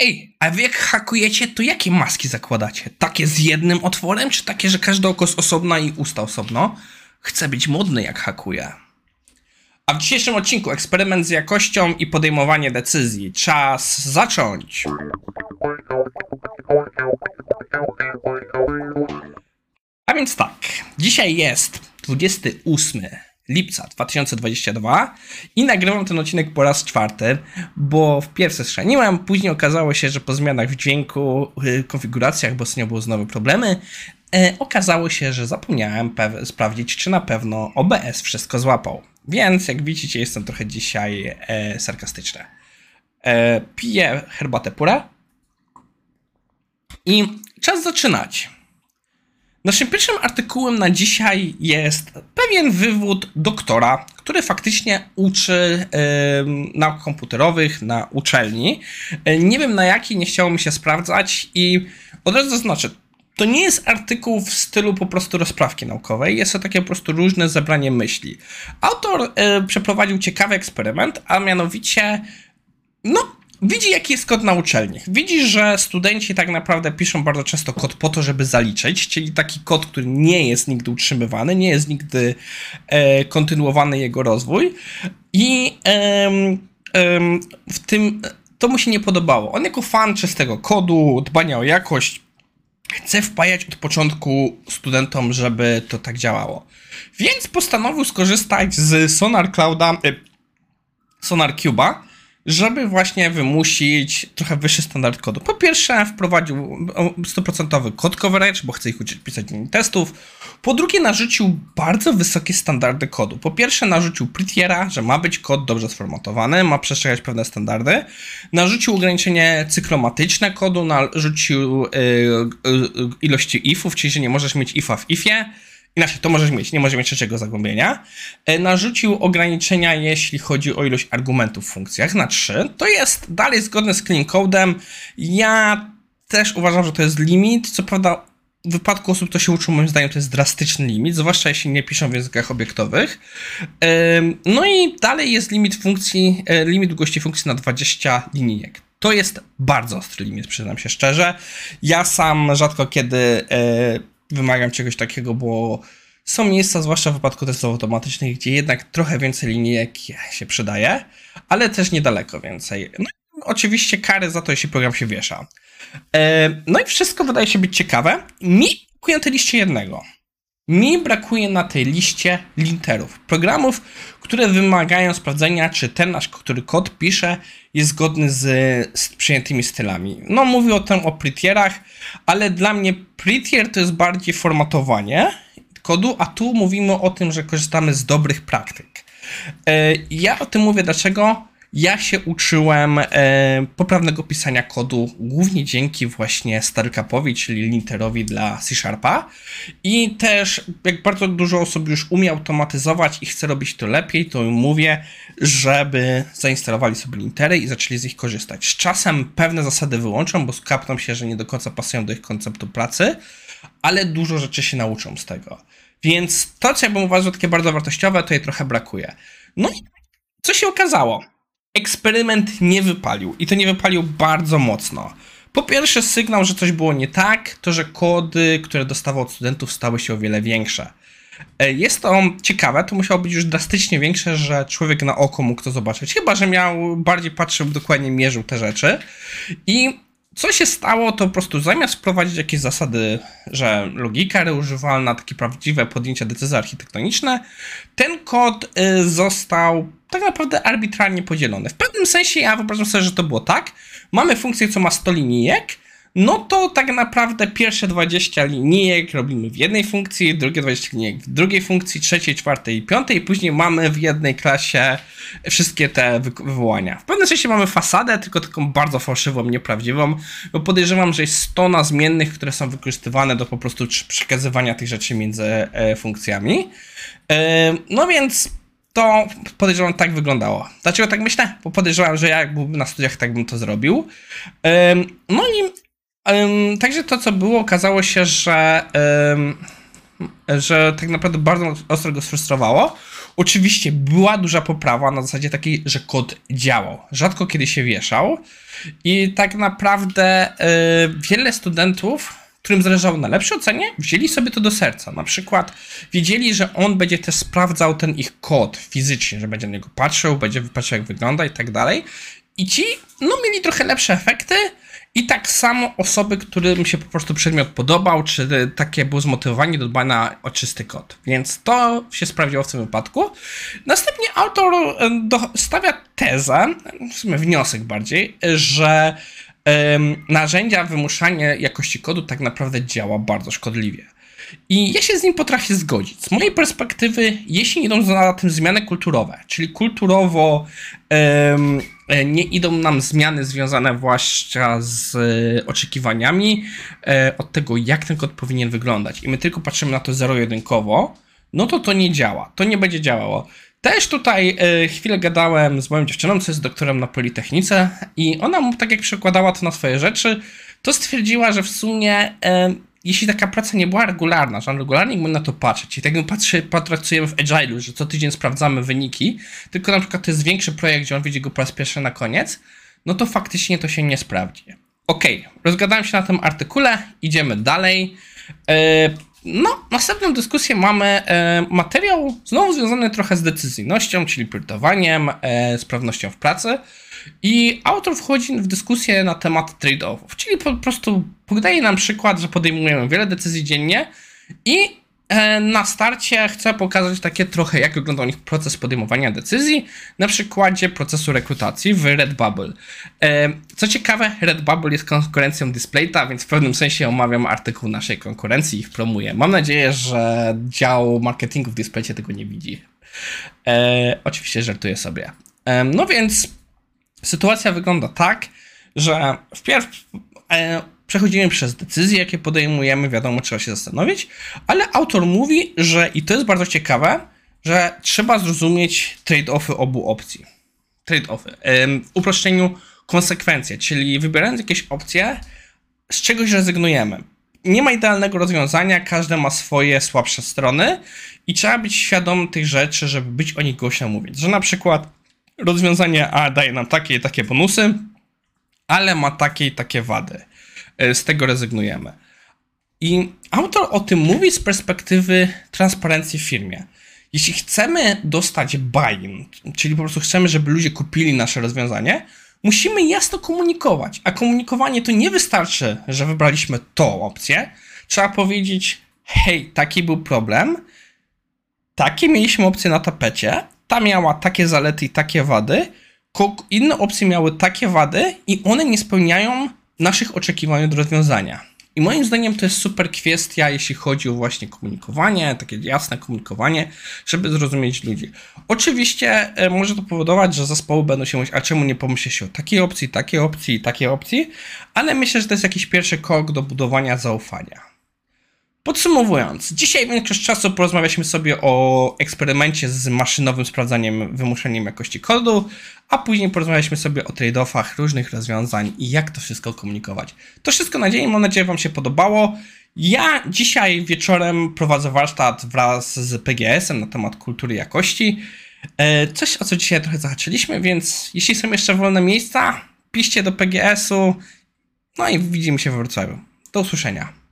Ej, a wy jak hakujecie, to jakie maski zakładacie? Takie z jednym otworem, czy takie, że każde oko jest osobno i usta osobno? Chcę być modny jak hakuję. A w dzisiejszym odcinku eksperyment z jakością i podejmowanie decyzji. Czas zacząć. A więc tak, dzisiaj jest 28 lipca 2022 i nagrywam ten odcinek po raz czwarty, bo w pierwsze schrzaniłem, później okazało się, że po zmianach w dźwięku, y, konfiguracjach, bo z nią były znowu problemy, e, okazało się, że zapomniałem sprawdzić, czy na pewno OBS wszystko złapał. Więc jak widzicie, jestem trochę dzisiaj e, sarkastyczny. E, piję herbatę purę i czas zaczynać. Naszym pierwszym artykułem na dzisiaj jest pewien wywód doktora, który faktycznie uczy nauk komputerowych na uczelni. Nie wiem na jaki, nie chciało mi się sprawdzać i od razu zaznaczę, to nie jest artykuł w stylu po prostu rozprawki naukowej, jest to takie po prostu różne zebranie myśli. Autor yy, przeprowadził ciekawy eksperyment, a mianowicie, no, widzi, jaki jest kod na uczelni. Widzi, że studenci tak naprawdę piszą bardzo często kod po to, żeby zaliczyć, czyli taki kod, który nie jest nigdy utrzymywany, nie jest nigdy e, kontynuowany jego rozwój. I w tym to mu się nie podobało. On jako fan czystego kodu, dbania o jakość, chce wpajać od początku studentom, żeby to tak działało. Więc postanowił skorzystać z Sonar Clouda, e, Sonar Cube'a, żeby właśnie wymusić trochę wyższy standard kodu. Po pierwsze, wprowadził 100% kod coverage, bo chce ich uczyć pisać testów. Po drugie, narzucił bardzo wysokie standardy kodu. Po pierwsze, narzucił prettiera, że ma być kod dobrze sformatowany, ma przestrzegać pewne standardy. Narzucił ograniczenie cyklomatyczne kodu, narzucił yy, yy, ilości ifów, czyli że nie możesz mieć ifa w ifie Inaczej, to możesz mieć, nie może mieć trzeciego zagłębienia. E, narzucił ograniczenia, jeśli chodzi o ilość argumentów w funkcjach na 3. To jest dalej zgodne z clean codem. Ja też uważam, że to jest limit. Co prawda, w wypadku osób, które się uczą, moim zdaniem, to jest drastyczny limit, zwłaszcza jeśli nie piszą w językach obiektowych. No i dalej jest limit funkcji, e, limit długości funkcji na 20 linijek. To jest bardzo ostry limit, przyznam się szczerze. Ja sam rzadko kiedy e, wymagam czegoś takiego, bo są miejsca, zwłaszcza w wypadku testów automatycznych, gdzie jednak trochę więcej linijek się przydaje, ale też niedaleko więcej. No i oczywiście kary za to, jeśli program się wiesza. E, no i wszystko wydaje się być ciekawe. Mi brakuje na liście jednego. Mi brakuje na tej liście linterów. Programów, które wymagają sprawdzenia, czy ten nasz, który kod pisze, jest zgodny z, z przyjętymi stylami. No, mówię o tym o prettierach, ale dla mnie prettier to jest bardziej formatowanie kodu, a tu mówimy o tym, że korzystamy z dobrych praktyk. E, ja o tym mówię dlaczego? Ja się uczyłem e, poprawnego pisania kodu głównie dzięki właśnie Starcapowi, czyli linterowi dla C Sharpa. I też, jak bardzo dużo osób już umie automatyzować i chce robić to lepiej, to mówię, żeby zainstalowali sobie lintery i zaczęli z nich korzystać. Z czasem pewne zasady wyłączą, bo skapną się, że nie do końca pasują do ich konceptu pracy, ale dużo rzeczy się nauczą z tego. Więc to, co ja bym uważał takie bardzo wartościowe, to je trochę brakuje. No i co się okazało? Eksperyment nie wypalił i to nie wypalił bardzo mocno. Po pierwsze, sygnał, że coś było nie tak, to że kody, które dostawał od studentów, stały się o wiele większe. E, jest to ciekawe, to musiało być już drastycznie większe, że człowiek na oko mógł to zobaczyć. Chyba, że miał bardziej patrzył, dokładnie mierzył te rzeczy. I co się stało, to po prostu zamiast wprowadzić jakieś zasady, że logika reużywalna, takie prawdziwe podjęcia decyzji architektoniczne, ten kod y, został tak naprawdę arbitralnie podzielony. W pewnym sensie ja wyobrażam sobie, że to było tak. Mamy funkcję, co ma 100 linijek, no to tak naprawdę pierwsze 20 linijek robimy w jednej funkcji, drugie 20 linijek w drugiej funkcji, trzeciej, czwartej i piątej, i później mamy w jednej klasie wszystkie te wywołania. W pewnym sensie mamy fasadę, tylko taką bardzo fałszywą, nieprawdziwą, bo podejrzewam, że jest 100 nazmiennych, które są wykorzystywane do po prostu przekazywania tych rzeczy między e, funkcjami. E, no więc to podejrzewam tak wyglądało. Dlaczego tak myślę? Bo podejrzewam, że ja jak byłbym na studiach, tak bym to zrobił. No i Także to, co było, okazało się, że, że tak naprawdę bardzo ostro go sfrustrowało. Oczywiście była duża poprawa na zasadzie takiej, że kod działał. Rzadko kiedy się wieszał i tak naprawdę yy, wiele studentów którym zależało na lepszej ocenie, wzięli sobie to do serca. Na przykład wiedzieli, że on będzie też sprawdzał ten ich kod fizycznie, że będzie na niego patrzył, będzie patrzył jak wygląda i tak dalej. I ci, no, mieli trochę lepsze efekty, i tak samo osoby, którym się po prostu przedmiot podobał, czy takie było zmotywowanie do dbania o czysty kod. Więc to się sprawdziło w tym wypadku. Następnie autor stawia tezę, w sumie wniosek bardziej, że narzędzia wymuszania jakości kodu tak naprawdę działa bardzo szkodliwie. I ja się z nim potrafię zgodzić. Z mojej perspektywy, jeśli idą za tym zmiany kulturowe, czyli kulturowo um, nie idą nam zmiany związane właśnie z e, oczekiwaniami e, od tego, jak ten kod powinien wyglądać, i my tylko patrzymy na to zero-jedynkowo, no to to nie działa. To nie będzie działało. Też tutaj e, chwilę gadałem z moją dziewczyną, co jest doktorem na Politechnice, i ona tak jak przekładała to na swoje rzeczy, to stwierdziła, że w sumie jeśli taka praca nie była regularna, że on regularnie mógł na to patrzeć, i tak jak patrzy, pracujemy w Agile'u, że co tydzień sprawdzamy wyniki, tylko na przykład to jest większy projekt, gdzie on widzi go po raz pierwszy na koniec, no to faktycznie to się nie sprawdzi. Ok, rozgadałem się na tym artykule, idziemy dalej. E, no, następną dyskusję mamy e, materiał znowu związany trochę z decyzyjnością, czyli piltowaniem, e, sprawnością w pracy. I autor wchodzi w dyskusję na temat trade-offów, czyli po prostu podaje nam przykład, że podejmujemy wiele decyzji dziennie i na starcie chcę pokazać takie trochę, jak wygląda u nich proces podejmowania decyzji, na przykładzie procesu rekrutacji w Redbubble. E, co ciekawe, Redbubble jest konkurencją Displayta, więc w pewnym sensie omawiam artykuł naszej konkurencji i ich promuję. Mam nadzieję, że dział marketingu w Displaycie tego nie widzi. E, oczywiście żartuję sobie. no więc sytuacja wygląda tak, że wpierw e, przechodzimy przez decyzje, jakie podejmujemy, wiadomo, trzeba się zastanowić, ale autor mówi, że i to jest bardzo ciekawe, że trzeba zrozumieć trade-offy obu opcji. Trade-offy. W uproszczeniu konsekwencje, czyli wybierając jakieś opcje, z czegoś rezygnujemy. Nie ma idealnego rozwiązania, każdy ma swoje słabsze strony i trzeba być świadom tych rzeczy, żeby być o nich głośno mówić. Że na przykład rozwiązanie A daje nam takie i takie bonusy, ale ma takie i takie wady. E, z tego rezygnujemy. I autor o tym mówi z perspektywy transparencji w firmie. Jeśli chcemy dostać buy-in, czyli po prostu chcemy, żeby ludzie kupili nasze rozwiązanie, musimy jasno komunikować. A komunikowanie to nie wystarczy, że wybraliśmy tą opcję. Trzeba powiedzieć: hej, taki był problem, takie mieliśmy opcje na tapecie, ta miała takie zalety i takie wady, inne opcje miały takie wady i one nie spełniają naszych oczekiwań od rozwiązania. I moim zdaniem to jest super kwestia, jeśli chodzi o właśnie komunikowanie, takie jasne komunikowanie, żeby zrozumieć ludzi. Oczywiście e, może to powodować, że zespoły będą się mówić, a czemu nie pomyśli się o takiej opcji, takiej opcji, takiej opcji, ale myślę, że to jest jakiś pierwszy krok do budowania zaufania. Podsumowując, dzisiaj większość czasu porozmawialiśmy sobie o eksperymencie z maszynowym sprawdzaniem, wymuszeniem jakości kodu, a później porozmawialiśmy sobie o trade-offach różnych rozwiązań i jak to wszystko komunikować. To wszystko nadzieję, mam nadzieję, Wam się podobało. Ja dzisiaj wieczorem prowadzę warsztat wraz z PGS-em na temat kultury jakości. E, coś, o co dzisiaj trochę zahaczyliśmy, więc jeśli są jeszcze wolne miejsca, piszcie do PGS-u. No i widzimy się w Wrocławiu. Do usłyszenia.